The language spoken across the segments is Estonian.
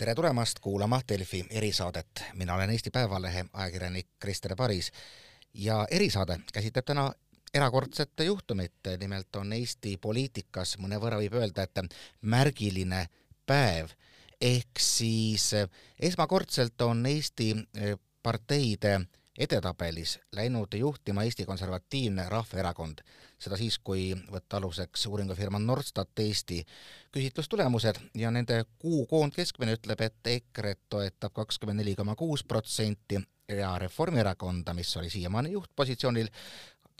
tere tulemast kuulama Delfi erisaadet. mina olen Eesti Päevalehe ajakirjanik Krister Paris ja erisaade käsitleb täna erakordset juhtumit, nimelt on Eesti poliitikas mõnevõrra võib öelda, et märgiline päev, ehk siis esmakordselt on Eesti parteide edetabelis läinud juhtima Eesti Konservatiivne Rahvaerakond. seda siis, kui võtta aluseks uuringufirma Norstat Eesti küsitlustulemused ja nende kuu koondkeskmine ütleb, et EKRE-t toetab kakskümmend neli koma kuus protsenti ja Reformierakonda, mis oli siiamaani juhtpositsioonil,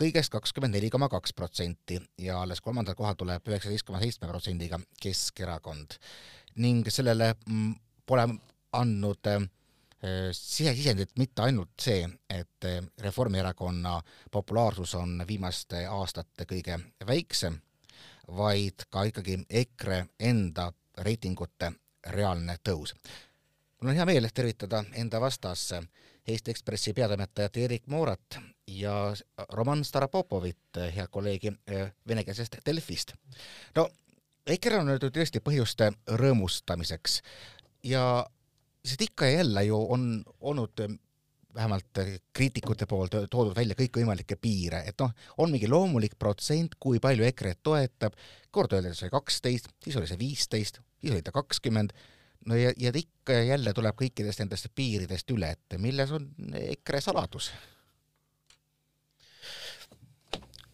kõigest kakskümmend neli koma kaks protsenti ja alles kolmandal kohal tuleb üheksateist koma seitsme protsendiga Keskerakond. ning sellele mm, pole andnud Äh, sisesisendit mitte ainult see, et äh, Reformierakonna populaarsus on viimaste aastate kõige väiksem, vaid ka ikkagi EKRE enda reitingute reaalne tõus. mul on hea meel tervitada enda vastas Eesti Ekspressi peatoimetajat Erik Moorat ja Roman Starapopovit, head kolleegi äh, venekeelsest Delfist. no EKRE on nüüd tõesti põhjust rõõmustamiseks ja sest ikka ja jälle ju on olnud eh, vähemalt eh, kriitikute poolt toodud välja kõikvõimalikke piire, et noh, on mingi loomulik protsent, kui palju EKRE-t toetab, kord öeldi, et see oli kaksteist, siis oli see viisteist, siis oli ta kakskümmend, no ja, ja ikka ja jälle tuleb kõikidest nendest piiridest üle, et milles on EKRE saladus?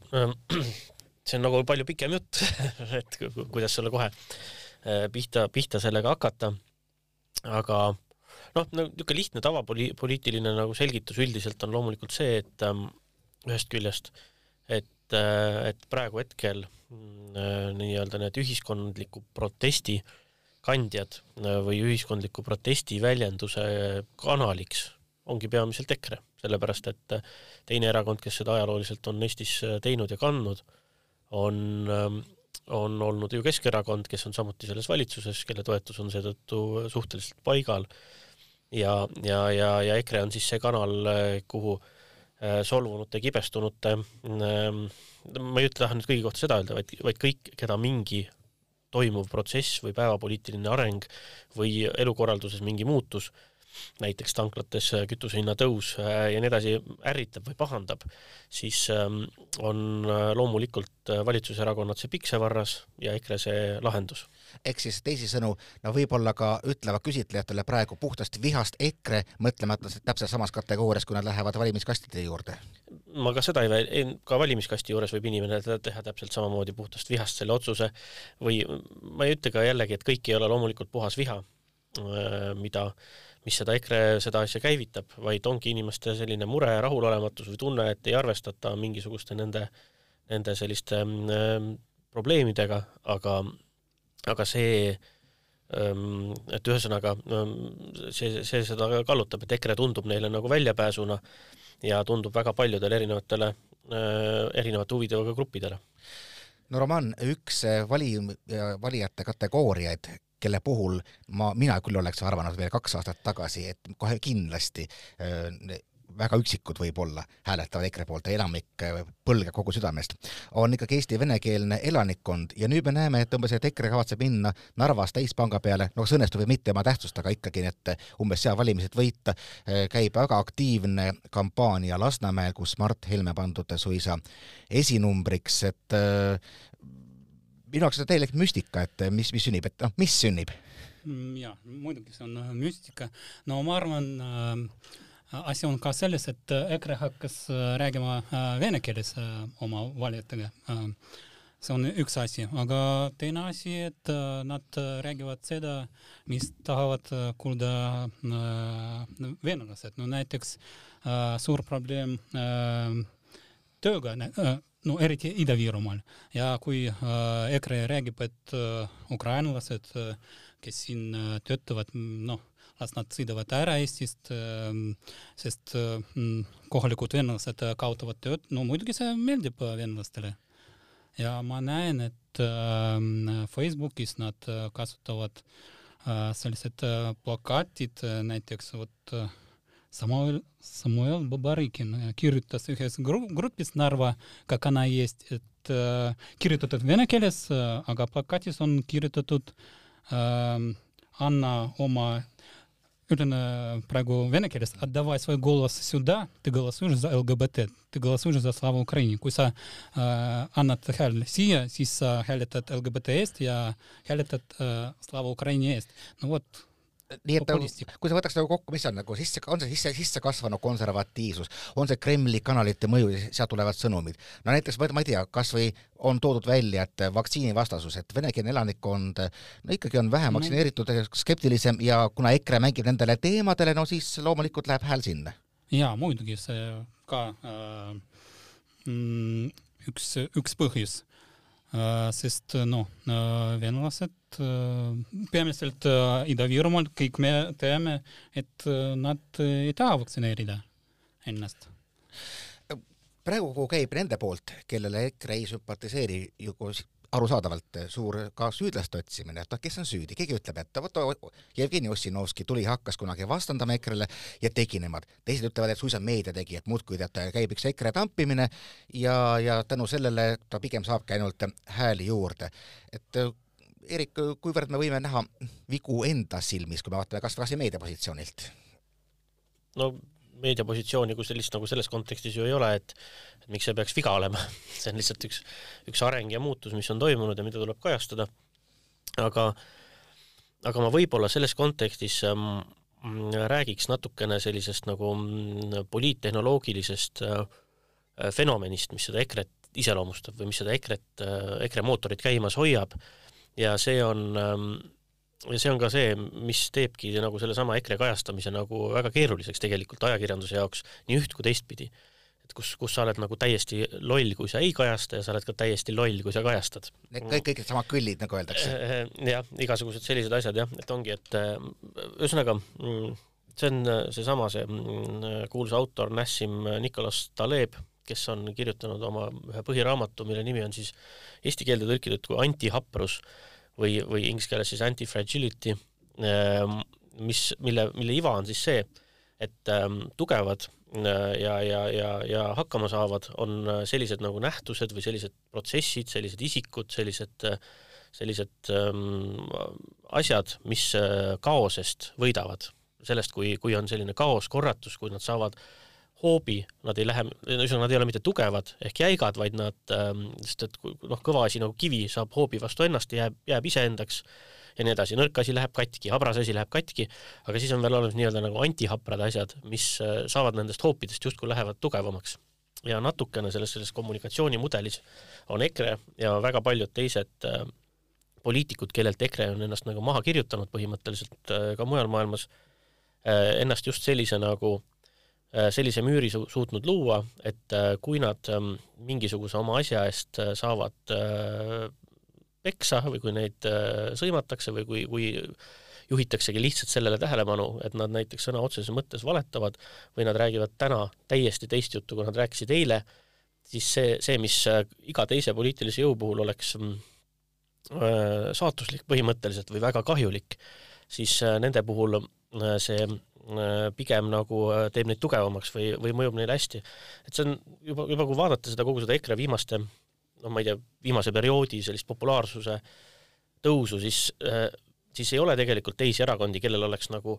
see on nagu palju pikem jutt et kuidas sulle kohe eh, pihta, pihta sellega hakata aga noh, niisugune lihtne tavapoliitiline nagu selgitus üldiselt on loomulikult see, et ähm, ühest küljest, et, äh, et praegu hetkel äh, nii-öelda need ühiskondliku protesti kandjad äh, või ühiskondliku protesti väljenduse kanaliks ongi peamiselt EKRE, sellepärast et äh, teine erakond, kes seda ajalooliselt on Eestis äh, teinud ja kandnud, on ähm, on olnud ju Keskerakond, kes on samuti selles valitsuses, kelle toetus on seetõttu suhteliselt paigal, ja, ja, ja, ja EKRE on siis see kanal, kuhu äh, solvunute, kibestunute, ähm, ma ei ütle, taha nüüd kõigi kohta seda öelda, vaid, vaid kõik, keda mingi toimuv protsess või päevapoliitiline areng või elukorralduses mingi muutus näiteks tanklates äh, kütuse hinna tõus äh, ja nii edasi ärritab või pahandab, siis ähm, on äh, loomulikult valitsuserakonnad see piksevarras ja EKRE see lahendus. ehk siis teisisõnu, no võib-olla ka ütlevad küsitlejatele praegu puhtast vihast EKRE, mõtlemata täpselt samas kategoorias, kui nad lähevad valimiskastide juurde? ma ka seda ei, ei, ka valimiskasti juures võib inimene teha täpselt samamoodi puhtast vihast selle otsuse või ma ei ütle ka jällegi, et kõik ei ole loomulikult puhas viha, mida mis seda EKRE, seda asja käivitab, vaid ongi inimeste selline mure, rahulolematus või tunne, et ei arvestata mingisuguste nende, nende selliste ähm, probleemidega, aga, aga see ähm, et ühesõnaga ähm, see, see seda kallutab, et EKRE tundub neile nagu väljapääsuna ja tundub väga paljudele erinevatele äh,, erinevate huvidega gruppidele. No Roman, üks vali, valijate kategooriaid, kelle puhul ma, mina küll oleks arvanud veel kaks aastat tagasi, et kohe kindlasti äh, väga üksikud võib-olla hääletavad EKRE poolt ja enamik äh, põlgab kogu südamest, on ikkagi Eesti venekeelne elanikkond. Ja nüüd me näeme, et umbes, et EKRE kavatseb minna Narvas täispanga peale, no kas õnnestub või mitte, ma tähtsusta ka ikkagi, et umbes seal valimised võita, äh, käib väga aktiivne kampaania Lasnamäel, kus Mart Helme pandud suisa esinumbriks, et minu jaoks on täielik müstika, et mis, mis sünnib, et noh, mis sünnib? Mm, jah, muidugi see on äh, müstika. no ma arvan äh,, asi on ka selles, et äh, EKRE hakkas äh, rääkima vene keeles oma valijatega see on üks asi, aga teine asi, et nad räägivad seda, mis tahavad kuulda venelased, no näiteks suur probleem tööga no eriti Ida-Virumaal ja kui EKRE räägib, et ukrainlased kes siin töötavad, noh, las nad sõidavad ära Eestist sest kohalikud venelased kaotavad tööd, no muidugi see meeldib venelastele. ja ma näen, et Facebookis nad kasutavad sellised plakatid näiteks vot Самуэль, Самуэль Бабарыкин. Э, Кирюта э, Сюхес э, группис Нарва, как она есть. Это Кирюта тут Венекелес, Агаплакатис, он Кирюта тут Анна Ома Юлина Прагу Венекелес, отдавай свой голос сюда, ты голосуешь за ЛГБТ, ты голосуешь за славу Украине. Куса Анна Тхаль Сия, Сиса Хелетат ЛГБТ есть, я Хелетат Слава Украине есть. Ну вот, Nii et kui sa võtaks nagu kokku, mis on nagu sisse, on see sisse, sisse kasvanud konservatiivsus, on see Kremli kanalite mõju, sealt tulevad sõnumid. no näiteks ma ei tea, kas või on toodud välja, et vaktsiinivastasus, et venekeelne elanikkond no ikkagi on vähem vaktsineeritud, skeptilisem ja kuna EKRE mängib nendele teemadele, no siis loomulikult läheb hääl sinna. jaa, muidugi see ka äh, mm, üks, üks põhjus sest noh venelased peamiselt Ida-Virumaal kõik me teame, et nad ei taha vaktsineerida ennast. praegu käib nende poolt, kellele EKRE ei sümpatiseeri ju arusaadavalt suur ka süüdlaste otsimine, et noh, kes on süüdi, keegi ütleb, et vot Jevgeni Ossinovski tuli, hakkas kunagi vastandama EKRE-le ja tegi nemad. teised ütlevad, et suisa meedia tegi, et muudkui tead, käib üks EKRE tampimine ja, ja tänu sellele ta pigem saabki ainult hääli juurde. et Erik, kuivõrd me võime näha vigu enda silmis, kui me vaatame kas või kas või meediapositsioonilt? no meediapositsiooni kui sellist nagu selles kontekstis ju ei ole, et et miks see peaks viga olema see on lihtsalt üks, üks areng ja muutus, mis on toimunud ja mida tuleb kajastada. aga, aga ma võib-olla selles kontekstis ähm, räägiks natukene sellisest nagu mm, poliittehnoloogilisest äh, fenomenist, mis seda EKRE-t iseloomustab või mis seda EKRE-t äh,, EKRE mootorit käimas hoiab ja see on ähm, ja see on ka see, mis teebki nagu sellesama EKRE kajastamise nagu väga keeruliseks tegelikult ajakirjanduse jaoks nii üht kui teistpidi. et kus, kus sa oled nagu täiesti loll, kui sa ei kajasta ja sa oled ka täiesti loll, kui sa kajastad. Need kõik, kõik samad kõllid, nagu öeldakse. Äh, äh, jah, igasugused sellised asjad jah, et ongi, et äh, ühesõnaga mm, see on seesama, see mm, kuulus autor Nassim Nicolas Taleb, kes on kirjutanud oma ühe põhiraamatu, mille nimi on siis eesti keelde tõlgitud kui antihaprus või, või inglise keeles siis anti-fragility, ähm, mis, mille, mille iva on siis see, et ähm, tugevad äh, ja, ja, ja, ja hakkama saavad on äh, sellised nagu nähtused või sellised protsessid, sellised isikud, sellised, äh, sellised ähm, asjad, mis kaosest võidavad. sellest, kui, kui on selline kaos, korratus, kui nad saavad äh, hoobi, nad ei lähe, ühesõnaga nad ei ole mitte tugevad ehk jäigad, vaid nad, ähm, sest et noh, kõva asi nagu kivi saab hoobi vastu ennast ja jääb, jääb iseendaks ja nii edasi, nõrk asi läheb katki, habras asi läheb katki, aga siis on veel olemas nii-öelda nagu antihaprad asjad, mis äh, saavad nendest hoopidest justkui lähevad tugevamaks. ja natukene selles, selles kommunikatsioonimudelis on EKRE ja väga paljud teised äh, poliitikud, kellelt EKRE on ennast nagu maha kirjutanud põhimõtteliselt äh, ka mujal maailmas äh,, ennast just sellise nagu äh, sellise müüri su suutnud luua, et äh, kui nad ähm, mingisuguse oma asja eest äh, saavad peksa või kui neid sõimatakse või kui, kui juhitaksegi lihtsalt sellele tähelepanu, et nad näiteks sõna otseses mõttes valetavad või nad räägivad täna täiesti teist juttu, kui nad rääkisid eile, siis see, see, mis iga teise poliitilise jõu puhul oleks mm, saatuslik põhimõtteliselt või väga kahjulik, siis nende puhul see Äh, pigem nagu äh, teeb neid tugevamaks või, või mõjub neile hästi. et see on juba, juba kui vaadata seda kogu seda EKRE viimaste, noh, ma ei tea, viimase perioodi sellist populaarsuse tõusu, siis, äh, siis ei ole tegelikult teisi erakondi, kellel oleks nagu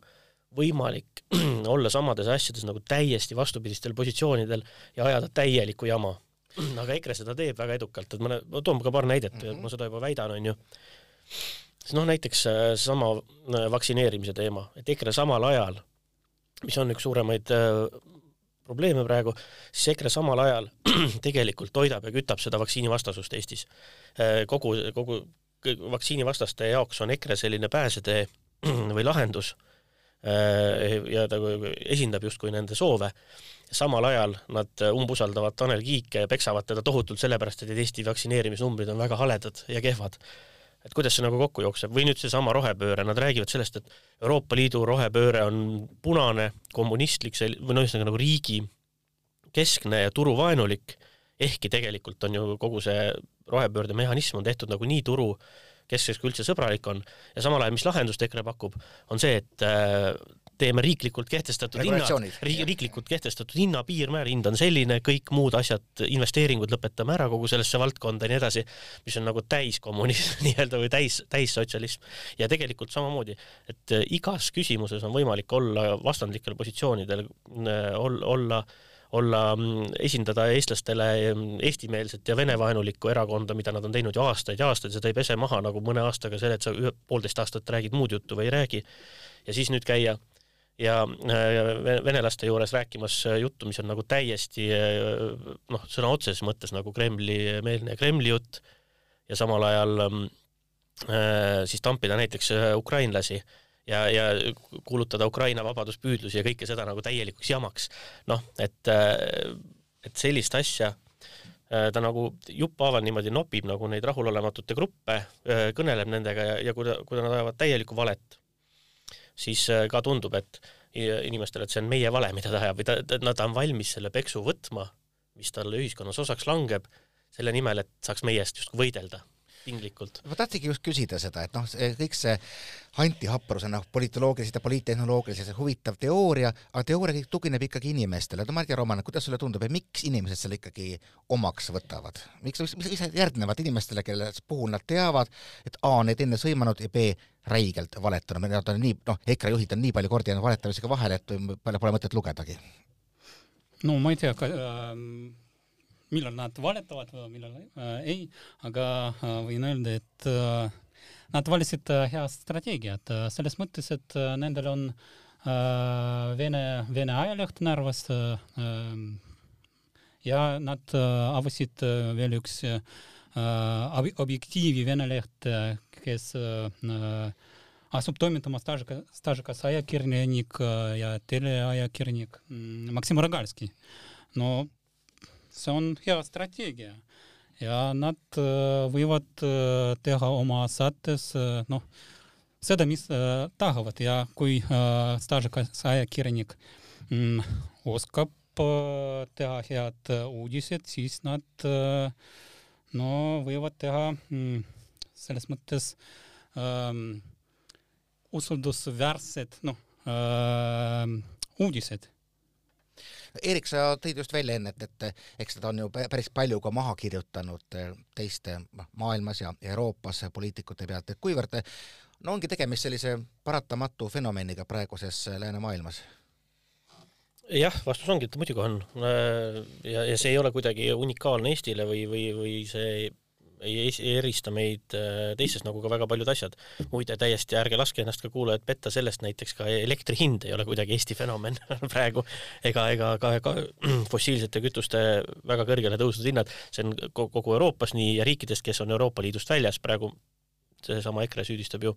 võimalik olla samades asjades nagu täiesti vastupidistel positsioonidel ja ajada täielikku jama. aga EKRE seda teeb väga edukalt, et ma, ma toon ka paar näidet mm, -hmm. ma seda juba väidan, on ju siis noh, näiteks seesama vaktsineerimise teema, et EKRE samal ajal mis on üks suuremaid äh, probleeme praegu, siis EKRE samal ajal tegelikult toidab ja kütab seda vaktsiinivastasust Eestis. Äh, kogu, kogu vaktsiinivastaste jaoks on EKRE selline pääsetee või lahendus äh, ja ta esindab justkui nende soove. samal ajal nad umbusaldavad Tanel Kiike ja peksavad teda tohutult sellepärast, et Eesti vaktsineerimisnumbrid on väga haledad ja kehvad et kuidas see nagu kokku jookseb. või nüüd seesama rohepööre, nad räägivad sellest, et Euroopa Liidu rohepööre on punane, kommunistlik, või no ühesõnaga nagu riigi keskne ja turuvaenulik, ehkki tegelikult on ju kogu see rohepöörde mehhanism on tehtud nagu nii turu keskseks kui üldse sõbralik on. ja samal ajal, mis lahendust EKRE pakub, on see, et äh, teeme riiklikult kehtestatud hinna, riiklikult kehtestatud hinna piirmäär, hind on selline, kõik muud asjad, investeeringud lõpetame ära kogu sellesse valdkonda ja nii edasi, mis on nagu täiskommunism nii-öelda või täis, täissotsialism. ja tegelikult samamoodi, et äh, igas küsimuses on võimalik olla vastandlikel positsioonidel, äh, olla olla, mm, esindada eestlastele mm, eestimeelset ja venevaenulikku erakonda, mida nad on teinud ju aastaid ja aastaid, seda ei pese maha nagu mõne aastaga selle, et sa ühe, poolteist aastat räägid muud juttu või ei räägi. ja siis nüüd käia ja äh, venelaste juures rääkimas juttu, mis on nagu täiesti äh, noh, sõna otseses mõttes nagu Kremli-meelne Kremli jutt ja samal ajal äh, siis tampida näiteks ukrainlasi ja, ja kuulutada Ukraina vabaduspüüdlusi ja kõike seda nagu täielikuks jamaks. noh, et, et sellist asja ta nagu jupphaaval niimoodi nopib nagu neid rahulolematute gruppe, kõneleb nendega ja, ja kui ta, kui nad ajavad täielikku valet, siis äh, ka tundub, et inimestele, et see on meie vale, mida ta ajab või ta, ta, ta on valmis selle peksu võtma, mis talle ühiskonnas osaks langeb, selle nimel, et saaks meie eest justkui võidelda tinglikult. ma tahtsingi just küsida seda, et noh, kõik see Anti Happrus on noh, politoloogiliselt ja poliittehnoloogiliselt huvitav teooria, aga teooria kõik tugineb ikkagi inimestele. no ma ei tea, Roman, kuidas sulle tundub, et miks inimesed selle ikkagi omaks võtavad? miks, mis, mis järgnevad inimestele, kelle puhul nad teavad, et A on neid enne sõimanud ja B räigelt valetanud, nad on nii, noh, EKRE juhid on nii palju kordi jäänud valetamisega vahele, et pole, pole mõtet lugedagi. no ma ei tea ka, äh millal nad valetavad või millal äh, ei, aga äh, võin öelda, et äh, nad valisid äh, head strateegiat äh, selles mõttes, et äh, nendel on äh, Vene, Vene ajaleht Narvas äh, ja nad äh, avasid äh, veel üks äh, objektiivi Vene leht, kes äh, asub toimetama staažikas, staažikas ajakirjanik ja teleajakirjanik Maksim Rogalski. no see on hea strateegia. Ja nad äh, võivad äh, teha oma saates äh, noh, seda, mis tahavad. Ja kui staažikas ajakirjanik mm, oskab teha head uudised, siis nad no võivad teha mm, selles mõttes ähm, usaldusväärsed noh äh, uudised Eerik, sa tõid just välja enne, et, et eks ta on ju päris palju ka maha kirjutanud eh, teiste noh, maailmas ja Euroopas poliitikute pealt, et kuivõrd no ongi tegemist sellise paratamatu fenomeniga praeguses läänemaailmas? jah, vastus ongi, et muidugi on. ja, ja see ei ole kuidagi unikaalne Eestile või, või, või see ei, ei erista meid äh, teistest nagu ka väga paljud asjad. muide, täiesti ärge laske ennast ka kuulajad petta sellest, näiteks ka elektri hind ei ole kuidagi Eesti fenomen praegu ega, ega ka, ka fossiilsete kütuste väga kõrgele tõusnud hinnad, see on kogu Euroopas nii ja riikidest, kes on Euroopa Liidust väljas praegu, seesama EKRE süüdistab ju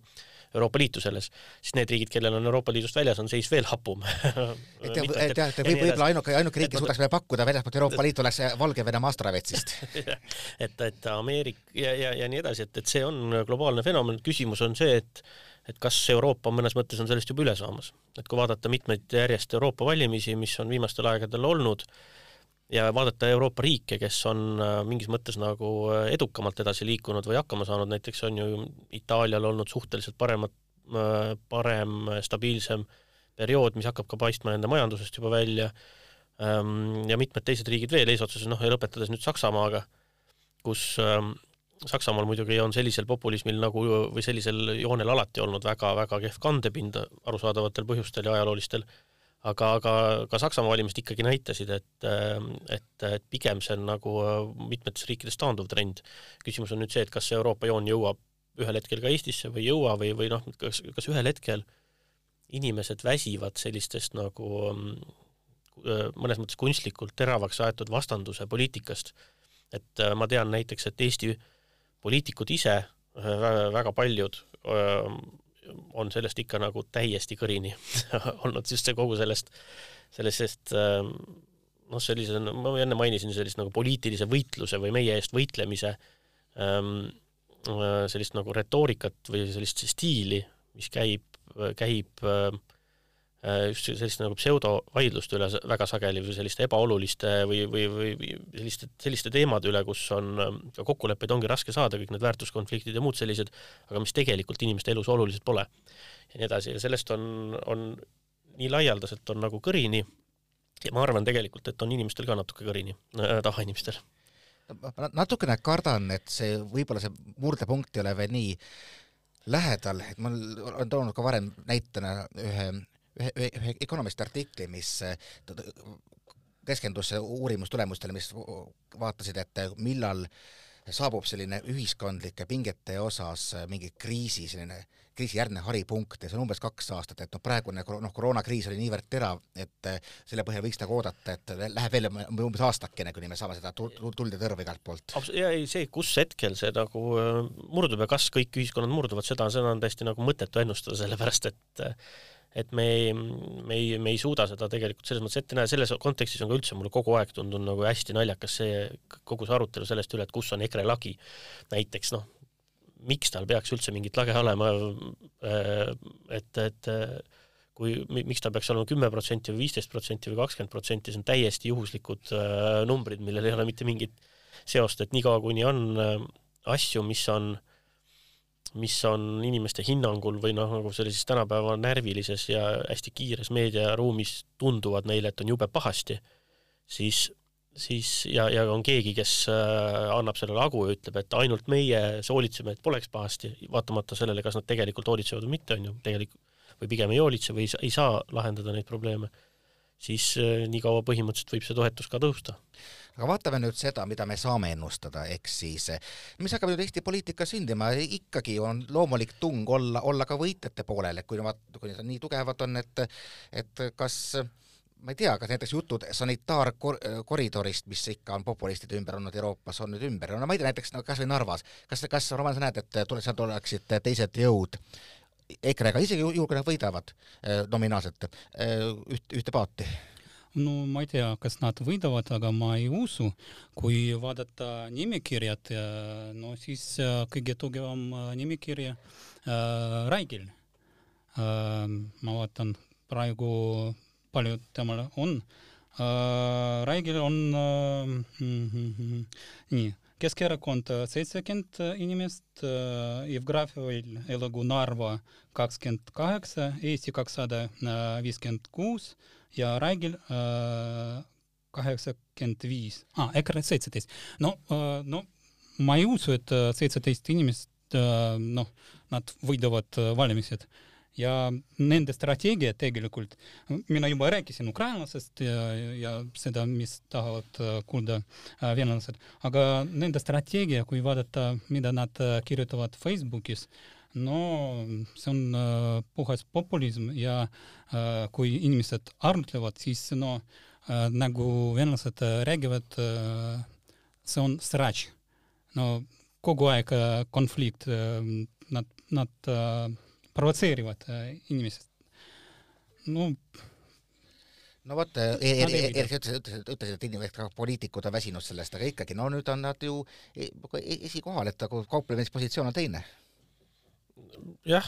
Euroopa Liitu selles, siis need riigid, kellel on Euroopa Liidust väljas, on seis veel hapum. Et teate, võib-olla ainuke, ainuke riik, kes suudaks meile pakkuda väljastpoolt Euroopa Liitu, oleks Valgevene Maastravetsist et, et Ameerika ja, ja, ja nii edasi, et, et see on globaalne fenomen, küsimus on see, et et kas Euroopa mõnes mõttes on sellest juba üle saamas, et kui vaadata mitmeid järjest Euroopa valimisi, mis on viimastel aegadel olnud, ja vaadata Euroopa riike, kes on äh, mingis mõttes nagu äh, edukamalt edasi liikunud või hakkama saanud, näiteks on ju Itaalial olnud suhteliselt paremat, äh, parem, stabiilsem periood, mis hakkab ka paistma nende majandusest juba välja, ähm, ja mitmed teised riigid veel eesotsas, noh ja lõpetades nüüd Saksamaaga, kus ähm, Saksamaal muidugi on sellisel populismil nagu või sellisel joonel alati olnud väga-väga kehv kandepind arusaadavatel põhjustel ja ajaloolistel aga, aga ka Saksamaa valimised ikkagi näitasid, et, et, et pigem see on nagu mitmetes riikides taanduv trend. küsimus on nüüd see, et kas see Euroopa joon jõuab ühel hetkel ka Eestisse või ei jõua või, või noh, kas, kas ühel hetkel inimesed väsivad sellistest nagu mõnes mõttes kunstlikult teravaks aetud vastanduse poliitikast. et ma tean näiteks, et Eesti poliitikud ise, väga paljud on sellest ikka nagu täiesti kõrini olnud just see kogu sellest, sellisest ähm, noh, sellise, ma enne mainisin sellist nagu poliitilise võitluse või meie eest võitlemise ähm, äh, sellist nagu retoorikat või sellist stiili, mis käib, käib äh, just selliste nagu pseudovaidluste üle väga sageli või selliste ebaoluliste või, või, või selliste, selliste teemade üle, kus on ähm, ka kokkuleppeid ongi raske saada, kõik need väärtuskonfliktid ja muud sellised, aga mis tegelikult inimeste elus olulised pole. ja nii edasi ja sellest on, on nii laialdaselt on nagu kõrini ja ma arvan tegelikult, et on inimestel ka natuke kõrini äh,, tavainimestel. ma natukene kardan, et see, võib-olla see murdepunkt ei ole veel nii lähedal, et ma olen toonud ka varem näitena ühe, ühe, ühe, Economisti artikli, mis keskendus uurimustulemustele, mis vaatasid, et millal saabub selline ühiskondlike pingete osas mingi kriisi, selline kriisijärgne haripunkt ja see on umbes kaks aastat, et noh, praegune noh, koroonakriis oli niivõrd terav, et selle põhjal võiks nagu oodata, et läheb veel umbes aastakene, kuni me saame seda tuld ja tõrva igalt poolt. ja ei, see, kus hetkel see nagu äh, murdub ja kas kõik ühiskonnad murduvad, seda, seda on täiesti nagu mõttetu ennustada, sellepärast et et me ei, me ei, me ei suuda seda tegelikult selles mõttes ette näha, selles kontekstis on ka üldse mulle kogu aeg tundunud nagu hästi naljakas see, kogu see arutelu sellest üle, et kus on EKRE lagi. näiteks noh, miks tal peaks üldse mingit lage olema, äh, et, et kui, miks ta peaks olema kümme protsenti või viisteist protsenti või kakskümmend protsenti, see on täiesti juhuslikud äh, numbrid, millel ei ole mitte mingit seost, et niikaua, kuni on äh, asju, mis on äh, mis on inimeste hinnangul või noh, nagu sellises tänapäeva närvilises ja hästi kiires meediaruumis tunduvad neile, et on jube pahasti, siis, siis ja, ja on keegi, kes äh, annab sellele hagu ja ütleb, et ainult meie hoolitseme, et poleks pahasti, vaatamata sellele, kas nad tegelikult hoolitsevad või mitte, on ju, tegelikult või pigem ei hoolitse või ei saa lahendada neid probleeme, siis äh, nii kaua põhimõtteliselt võib see toetus ka tõusta. Aga vaatame nüüd seda, mida me saame ennustada, ehk siis mis hakkab nüüd Eesti poliitikas sündima, ikkagi on loomulik tung olla, olla ka võitjate poolel, et kui nad, kui nad nii tugevad on, et et kas ma ei tea, kas näiteks jutud sanitaarkoridorist, mis ikka on populistide ümber olnud Euroopas, on nüüd ümber, no ma ei tea, näiteks no kas või Narvas, kas, kas Roman, sa näed, et tule, sealt oleksid teised jõud EKRE-ga, isegi juhul, kui nad võidavad eh, nominaalselt eh, üht, ühte paati? no ma ei tea, kas nad võidavad, aga ma ei usu. kui vaadata nimekirjad, no siis kõige tugevam nimekiri äh, Raigil äh,. ma vaatan praegu, palju temal on äh,. Raigil on äh, mm, nii Keskerakond seitsekümmend inimest, Jevgrafil elagu Narva kakskümmend kaheksa, Eesti kakssada viiskümmend kuus ja Raigil kaheksakümmend viis, aa, EKRE seitseteist. no, no ma ei usu, et seitseteist inimest, noh, nad võidavad valimised ja nende strateegia tegelikult, mina juba rääkisin ukrainlasest ja, ja seda, mis tahavad kuulda venelased, aga nende strateegia, kui vaadata, mida nad kirjutavad Facebookis, no see on äh, puhas populism ja äh, kui inimesed arutlevad, siis no äh, nagu venelased räägivad, see on srač. no kogu aeg konflikt, nad, nad provotseerivad inimesed. no no vot, Erik ütles, ütles, ütles, et inimesed, poliitikud on väsinud sellest, aga ikkagi, no nüüd on nad ju e-, esikohal, et nagu kauplemispositsioon on teine jah,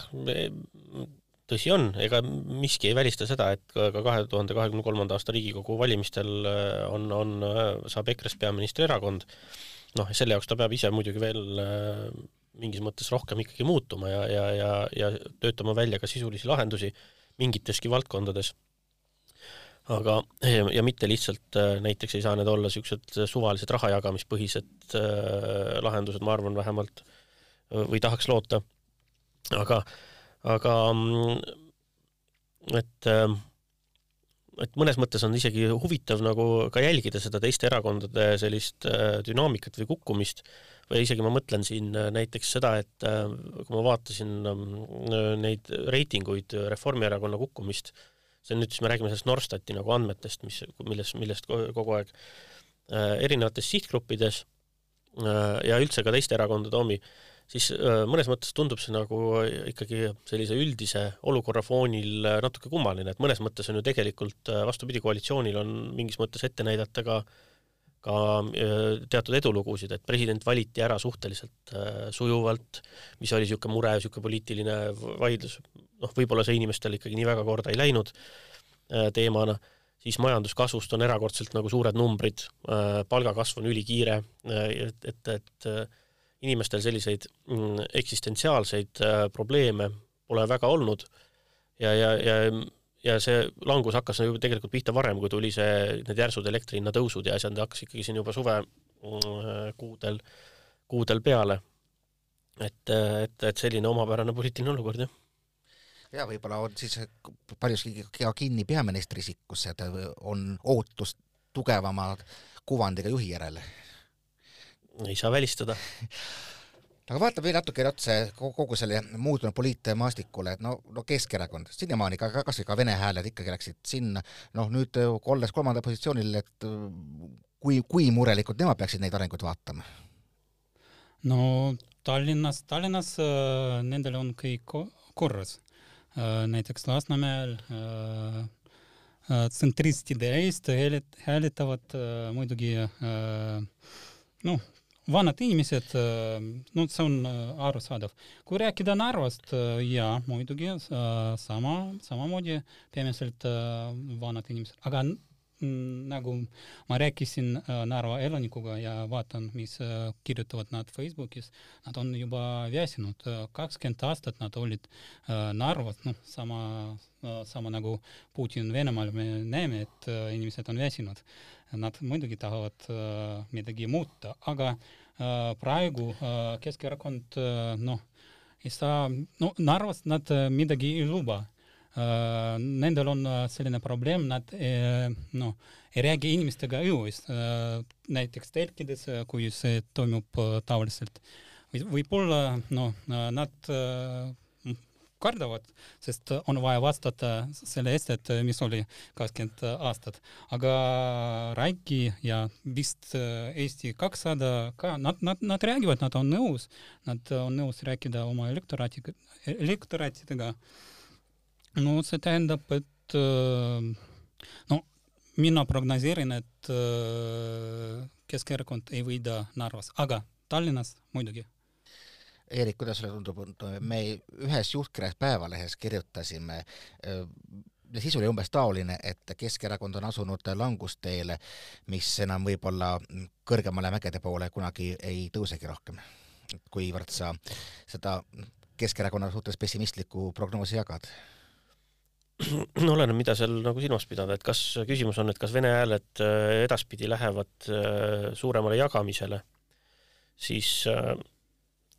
tõsi on, ega miski ei välista seda, et ka kahe tuhande kahekümne kolmanda aasta Riigikogu valimistel äh, on, on, äh, saab EKRE-st peaministri erakond. noh, selle jaoks ta peab ise muidugi veel äh, mingis mõttes rohkem ikkagi muutuma ja, ja, ja, ja töötama välja ka sisulisi lahendusi mingiteski valdkondades. aga, ja mitte lihtsalt näiteks ei saa need olla niisugused suvalised rahajagamispõhised lahendused, ma arvan vähemalt, või tahaks loota aga, aga mm, et ähm, et mõnes mõttes on isegi huvitav nagu ka jälgida seda teiste erakondade sellist äh, dünaamikat või kukkumist või isegi ma mõtlen siin äh, näiteks seda, et äh, kui ma vaatasin ähm, neid reitinguid Reformierakonna kukkumist, see on nüüd siis me räägime sellest Norstati nagu andmetest, mis, millest, millest kogu aeg erinevates sihtgruppides ja üldse ka teiste erakondade omi siis äh, mõnes mõttes tundub see nagu ikkagi sellise üldise olukorra foonil äh, natuke kummaline, et mõnes mõttes on ju tegelikult äh, vastupidi, koalitsioonil on mingis mõttes ette näidata ka ka teatud edulugusid, et president valiti ära suhteliselt sujuvalt, mis oli niisugune mure, niisugune poliitiline vaidlus, noh, võib-olla see inimestele ikkagi nii väga korda ei läinud teemana, siis majanduskasvust on erakordselt nagu suured numbrid, palgakasv on ülikiire, et, et, et inimestel selliseid mm, eksistentsiaalseid äh, probleeme pole väga olnud. Ja, ja, ja, ja see langus hakkas ju tegelikult pihta varem, kui tuli see, need järsud elektri hinna tõusud ja asjad hakkas ikkagi siin juba suve mm, kuudel, peale. et, et, et selline omapärane poliitiline olukord, jah ja võib-olla on siis paljuski ka kinni peaministri isikkus, et on ootus tugevama kuvandiga juhi järele. ei saa välistada aga vaatame veel natuke otse kogu selle muutunud poliitmaastikule, et no, no Keskerakond, sinnamaani ka, ka kasvõi ka Vene hääled ikkagi läksid sinna, noh nüüd olles kolmandal positsioonil, et kui, kui murelikult nemad peaksid neid arenguid vaatama? no Tallinnas, Tallinnas äh, nendel on kõik korras näiteks Lasnamäel tsentristide eest hääletavad muidugi noh, vanad inimesed, no see on arusaadav. kui rääkida Narvast, jaa, muidugi sama, samamoodi peamiselt vanad inimesed, aga nagu ma rääkisin Narva elanikuga ja vaatan, mis kirjutavad nad Facebookis, nad on juba väsinud, kakskümmend aastat nad olid Narvas, noh, sama, sama nagu Putin Venemaal, me näeme, et inimesed on väsinud nad muidugi tahavad äh, midagi muuta, aga äh, praegu äh, Keskerakond noh, ei saa, no Narvas nad midagi ei luba. Nendel on selline probleem, nad noh, ei räägi inimestega õues, näiteks telkides, kui see toimub tavaliselt. võib-olla noh, nad kardavad, sest on vaja vastata selle eest, et mis oli kakskümmend aastat. aga Raiki ja vist Eesti kakssada ka, nad, nad, nad räägivad, nad on nõus, nad on nõus rääkida oma elektoraatiga, elektoraatidega. no see tähendab, et no mina prognoseerin, et Keskerakond ei võida Narvas, aga Tallinnas muidugi Eerik, kuidas sulle tundub, me ühes juhtkirjas Päevalehes kirjutasime sisu oli umbes taoline, et Keskerakond on asunud langusteele, mis enam võib-olla kõrgemale mägede poole kunagi ei tõusegi rohkem. kuivõrd sa seda Keskerakonna suhtes pessimistlikku prognoosi jagad? no oleneb, mida seal nagu silmas pidada, et kas küsimus on, et kas Vene hääled edaspidi lähevad äh, suuremale jagamisele, siis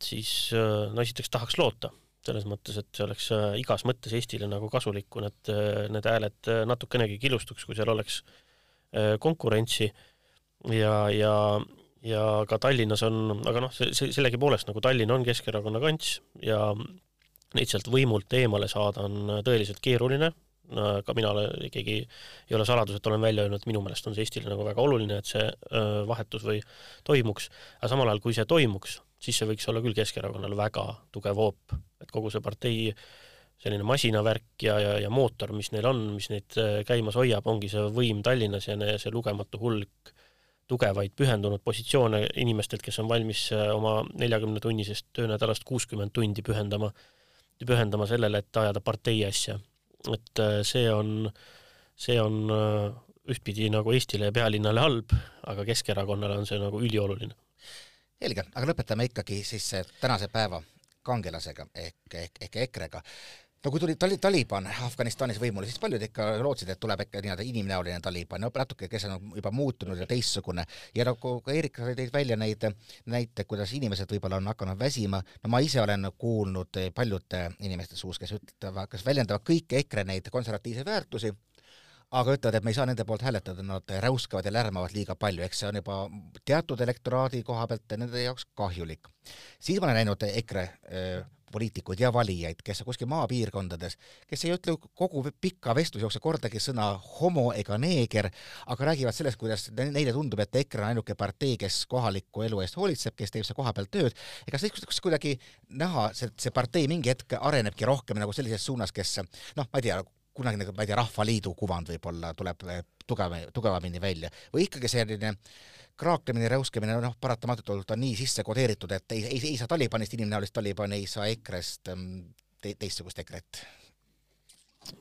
siis äh, no esiteks tahaks loota, selles mõttes, et see oleks äh, igas mõttes Eestile nagu kasulik, kui need, äh, need hääled natukenegi killustuks, kui seal oleks konkurentsi. Ja, ja, ja ka Tallinnas on, aga noh, see, sellegipoolest nagu Tallinn on Keskerakonna kants ja neid sealt võimult eemale saada on tõeliselt keeruline, ka mina keegi ei ole saladus, et olen välja öelnud, et minu meelest on see Eestile nagu väga oluline, et see vahetus või toimuks, aga samal ajal, kui see toimuks, siis see võiks olla küll Keskerakonnal väga tugev hoop, et kogu see partei selline masinavärk ja, ja, ja mootor, mis neil on, mis neid äh, käimas hoiab, ongi see võim Tallinnas ja see lugematu hulk tugevaid pühendunud positsioone inimestelt, kes on valmis äh, oma neljakümnetunnisest töönädalast kuuskümmend tundi pühendama, pühendama sellele, et ajada partei asja. et äh, see on, see on ühtpidi nagu Eestile ja pealinnale halb, aga Keskerakonnale on see nagu ülioluline selge, aga lõpetame ikkagi siis tänase päeva kangelasega ehk, ehk, ehk EKRE-ga. no kui tuli tali-, Taliban Afganistanis võimule, siis paljud ikka lootsid, et tuleb ikka nii-öelda inimnäoline Taliban, no natuke, kes on juba muutunud ja teistsugune. Ja nagu ka Eerik tõi välja neid näite, kuidas inimesed võib-olla on hakanud väsima, no ma ise olen kuulnud paljude inimeste suust, kes ütlevad, kes väljendavad kõiki EKRE neid konservatiivseid väärtusi, aga ütlevad, et me ei saa nende poolt hääletada, nad räuskavad ja lärmavad liiga palju, eks see on juba teatud elektoraadi koha pealt nende jaoks kahjulik. siis ma olen näinud EKRE äh, poliitikuid ja valijaid, kes kuskil maapiirkondades, kes ei ütle kogu pika vestluse jooksul kordagi sõna homo ega neeger, aga räägivad sellest, kuidas neile tundub, et EKRE on ainuke partei, kes kohaliku elu eest hoolitseb, kes teeb seal kohapeal tööd, ega siis kuidagi näha, see, see partei mingi hetk arenebki rohkem nagu sellises suunas, kes noh, ma ei tea, kunagi nagu, ma ei tea, Rahvaliidu kuvand võib-olla tuleb eh, tugev, tugevamini välja. Või ikkagi selline kraaklemine, räuskemine, noh, paratamatult on nii sisse kodeeritud, et ei, ei, ei saa Talibanist inimnäolist Talibani, ei saa EKRE-st ehm, te, teistsugust EKRE-t.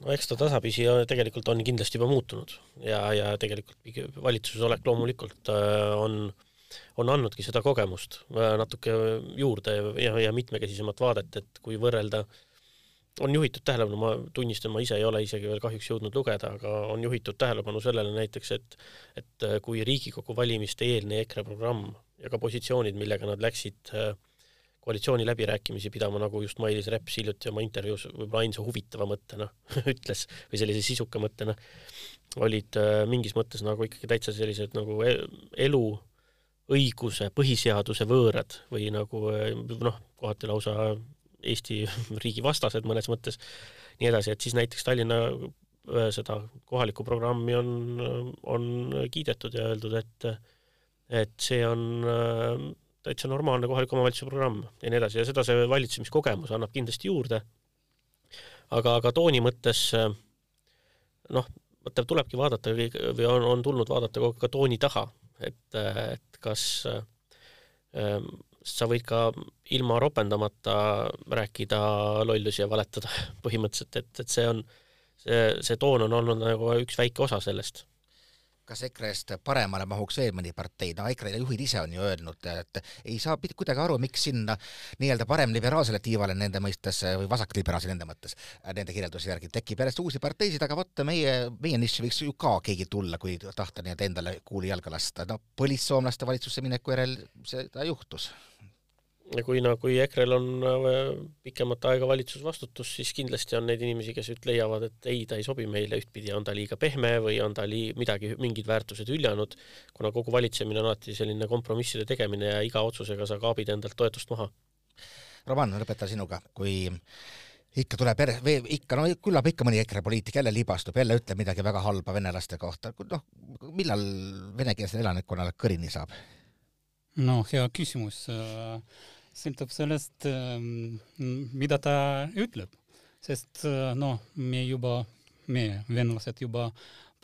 No eks ta tasapisi tegelikult on kindlasti juba muutunud. Ja, ja tegelikult valitsuses olek loomulikult äh, on, on andnudki seda kogemust äh, natuke juurde ja, ja mitmekesisemat vaadet, et kui võrrelda on juhitud tähelepanu, ma tunnistan, ma ise ei ole isegi veel kahjuks jõudnud lugeda, aga on juhitud tähelepanu sellele näiteks, et et kui Riigikogu valimiste eelne EKRE programm ja ka positsioonid, millega nad läksid äh, koalitsiooni läbirääkimisi pidama, nagu just Mailis Reps hiljuti oma intervjuus võib-olla ainsa huvitava mõttena ütles või sellise sisuka mõttena, olid äh, mingis mõttes nagu ikkagi täitsa sellised nagu e-, elu, õiguse, põhiseaduse võõrad või nagu noh, kohati lausa Eesti riigi vastased mõnes mõttes, nii edasi, et siis näiteks Tallinna äh, seda kohalikku programmi on, on kiidetud ja öeldud, et et see on äh, täitsa normaalne kohaliku omavalitsuse programm ja nii edasi ja seda see valitsemiskogemus annab kindlasti juurde. aga, aga tooni mõttes äh, noh, mõtleb, tulebki vaadata või on, on tulnud vaadata kogu aeg ka tooni taha, et, et kas sa võid ka ilma ropendamata rääkida lollusi ja valetada põhimõtteliselt, et, et see on, see, see toon on olnud nagu üks väike osa sellest. Kas EKRE-st paremale mahuks veel mõni partei, no EKRE juhid ise on ju öelnud, et ei saa kuidagi aru, miks sinna nii-öelda paremliberaalsele tiivale nende mõistes või vasakliberaalse nende mõttes, nende kirjelduse järgi tekib järjest uusi parteisid, aga vot meie, meie nišši võiks ju ka keegi tulla, kui tahta nii-öelda endale kuuli jalga lasta, no põlissoomlaste valitsusse mineku järel seda juhtus ja kui no, kui EKRE-l on äh, pikemat aega valitsusvastutus, siis kindlasti on neid inimesi, kes nüüd leiavad, et ei, ta ei sobi meile ühtpidi, on ta liiga pehme või on ta lii-, midagi, mingid väärtused hüljanud, kuna kogu valitsemine on alati selline kompromisside tegemine ja iga otsusega sa kaabid endalt toetust maha. Roman, lõpetan sinuga, kui ikka tuleb järjest, ikka, no küllap ikka mõni EKRE poliitik jälle libastub, jälle ütleb midagi väga halba venelaste kohta, noh, millal venekeelsele elanikkonnale kõrini saab? no hea küsimus äh sõltub sellest, ähm, mida ta ütleb, sest noh, me juba, me, venelased juba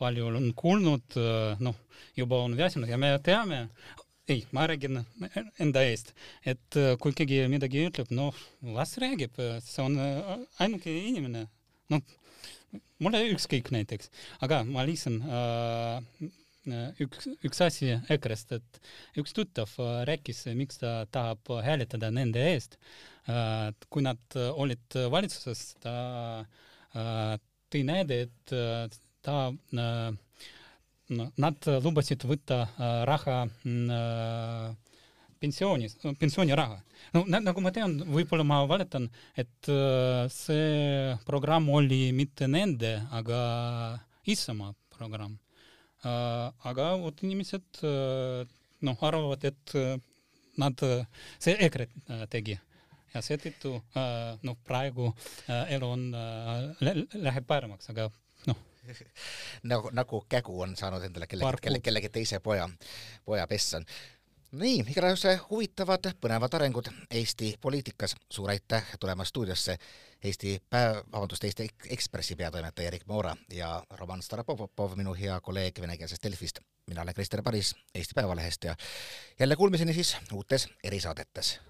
palju on kuulnud, äh, noh, juba on väsinud ja me teame, ei, ma räägin enda eest, et äh, kui keegi midagi ütleb, noh, las räägib, see on ainuke inimene, noh, mulle ükskõik näiteks, aga ma lihtsalt äh, üks, üks asi EKRE-st, et üks tuttav äh, rääkis, miks ta tahab hääletada nende eest. Äh, kui nad olid valitsuses, ta äh, tõi näide, et ta, nad lubasid võtta raha pensioni, pensioniraha. no nagu ma tean, võib-olla ma valetan, et see programm oli mitte nende, aga Isamaa programm aga vot inimesed noh, arvavad, et nad, see EKRE tegi ja seetõttu noh, praegu elu on, läheb paremaks, aga noh. nagu, nagu kägu on saanud endale kellegi, kellegi, kellegi teise poja, poja pessa nii, igatahes huvitavad, põnevad arengud Eesti poliitikas. suur aitäh tulemast stuudiosse Eesti päev, vabandust, Eesti Ekspressi peatoimetaja Erik Moora ja Roman Starapopov, minu hea kolleeg venekeelsest Delfist. mina olen Krister Paris Eesti Päevalehest ja jälle kuulmiseni siis uutes erisaadetes